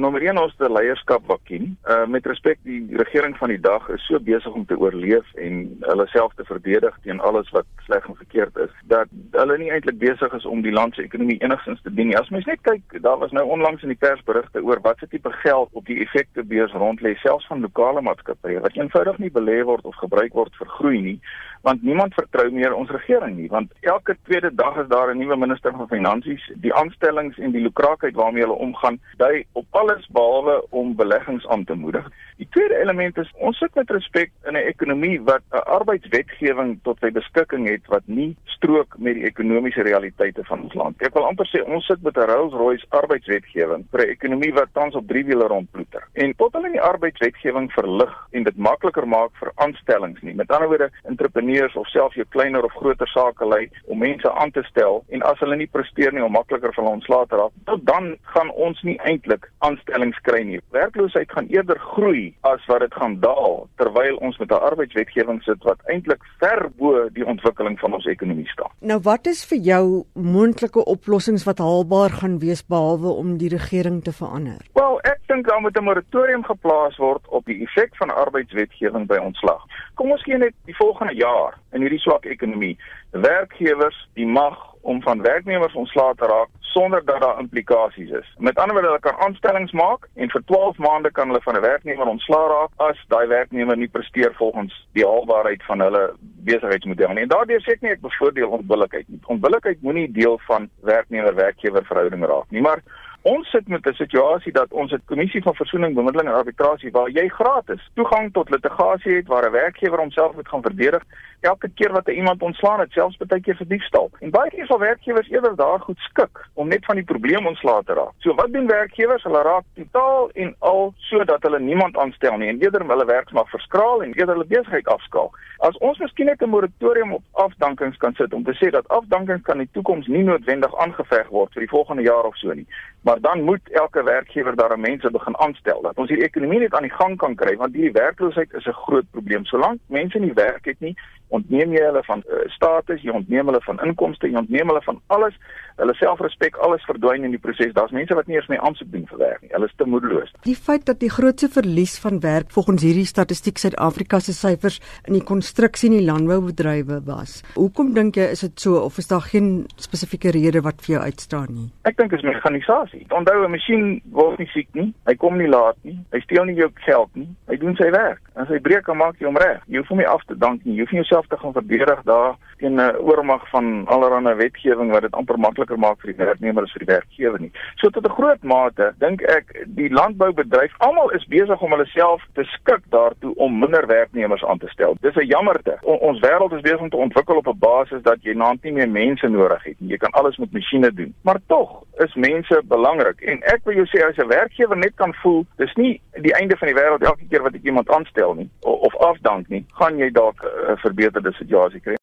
nommer 1 ons te leierskap vakien. Uh met respek die regering van die dag is so besig om te oorleef en hulle self te verdedig teen alles wat sleg en verkeerd is dat hulle nie eintlik besig is om die land se ekonomie enigstens te dien nie. As mens net kyk, daar was nou onlangs in die persberigte oor wat se tipe geld op die effektebeurs rond lê selfs van lokale maatskappye wat eenvoudig nie belê word of gebruik word vir groei nie want niemand vertrou meer ons regering nie want elke tweede dag is daar 'n nuwe minister van finansies die aanstellings en die lukraakheid waarmee hulle omgaan dui op alles behalwe om beleggings aan te moedig. Die tweede element is ons sit met respek in 'n ekonomie wat 'n arbeidswetgewing tot sy beskikking het wat nie strook met die ekonomiese realiteite van ons land. Ek wil amper sê ons sit met 'n Rolls-Royce arbeidswetgewing vir 'n ekonomie wat tans op drie wiele rondploeter. En tot hulle die arbeidswetgewing verlig en dit makliker maak vir aanstellings nie. Met ander woorde entrepreneurs of selfs jou kleiner of groter sake lei om mense aan te stel en as hulle nie presteer nie om makliker van hulle ontslae te raak, dan gaan ons nie eintlik aanstellings kry nie. Werkloosheid gaan eerder groei as wat dit gaan daal terwyl ons met 'n arbeidswetgewing sit wat eintlik ver bo die ontwikkeling van ons ekonomie staan. Nou wat is vir jou moontlike oplossings wat haalbaar gaan wees behalwe om die regering te verander? Wel, ek dink daar moet 'n moratorium geplaas word op die effek van arbeidswetgewing by ontslag. Kom ons kyk net die volgende jaar jaar in hierdie swak ekonomie werkgewers die mag om van werknemers ontslae te raak sonder dat daar implikasies is. Met ander woorde, hulle kan aanstellings maak en vir 12 maande kan hulle van 'n werknemer ontslae raak as daai werknemer nie presteer volgens die haalbaarheid van hulle besigheidsmodel nie. En daardeur sê ek nie ek bevoordeel onbillikheid nie. Onbillikheid moenie deel van werknemer-werkgewer verhouding raak nie, maar Ons sit met 'n situasie dat ons 'n kommissie van versoening, bemiddeling en arbitrasie waar jy gratis toegang tot litigasie het waar 'n werkgewer homself moet gaan verdedig elke keer wat iemand ontslaan het, selfs baie keer vir diefstal. En baie keer sal werkgewers eerder daar goed skik om net van die probleem ontslae te raak. So wat doen werkgewers? Hulle raak totaal en al sodat hulle niemand aanstel nie en eerder hulle werksmag verskraal en eerder hulle besigheid afskaal. As ons miskien net 'n moratorium op afdankings kan sit om te sê dat afdankings kan in die toekoms nie noodwendig aangeveg word vir die volgende jaar of so nie, maar dan moet elke werkgewer daar mense begin aanstel dat ons hierdie ekonomie net aan die gang kan kry want hierdie werkloosheid is 'n groot probleem. Solank mense nie werk het nie, ontneem jy hulle van uh, status, jy ontneem hulle van inkomste, jy ontneem hulle van alles. Hulle selfrespek, alles verdwyn in die proses. Daar's mense wat nie eens meer aansoek doen vir werk nie. Hulle is te moedeloos. Die feit dat die grootste verlies van werk volgens hierdie statistiek Suid-Afrika se syfers in die konstruksie en die landboubedrywe was. Hoekom dink jy is dit so of is daar geen spesifieke rede wat vir jou uitstaan nie? Ek dink is mekanisasie. Onthou 'n masjien word nie siek nie. Hy kom nie laat nie. Hy steel nie jou geld nie. Hy doen sy werk. As hy breek, dan maak jy hom reg. Jy hoef hom nie af te dank nie. Jy hoef nie jouself te gaan verdedig daar teen 'n oormag van allerlei wetgewing wat dit amper makliker maak vir die werknemer as vir die werkgewer nie. So tot 'n groot mate dink ek die landboubedryf almal is besig om hulle self te skik daartoe om minder werknemers aan te stel. Dis 'n jammerte. O, ons wêreld is besig om te ontwikkel op 'n basis dat jy naant nie meer mense nodig het nie. Jy kan alles met masjiene doen. Maar tog is mense belangrik en ek wil jou sê as 'n werkgewer net kan voel dis nie die einde van die wêreld elke keer wat ek iemand aanstel nie of, of afdank nie, gaan jy dalk 'n uh, verbeterde situasie kry.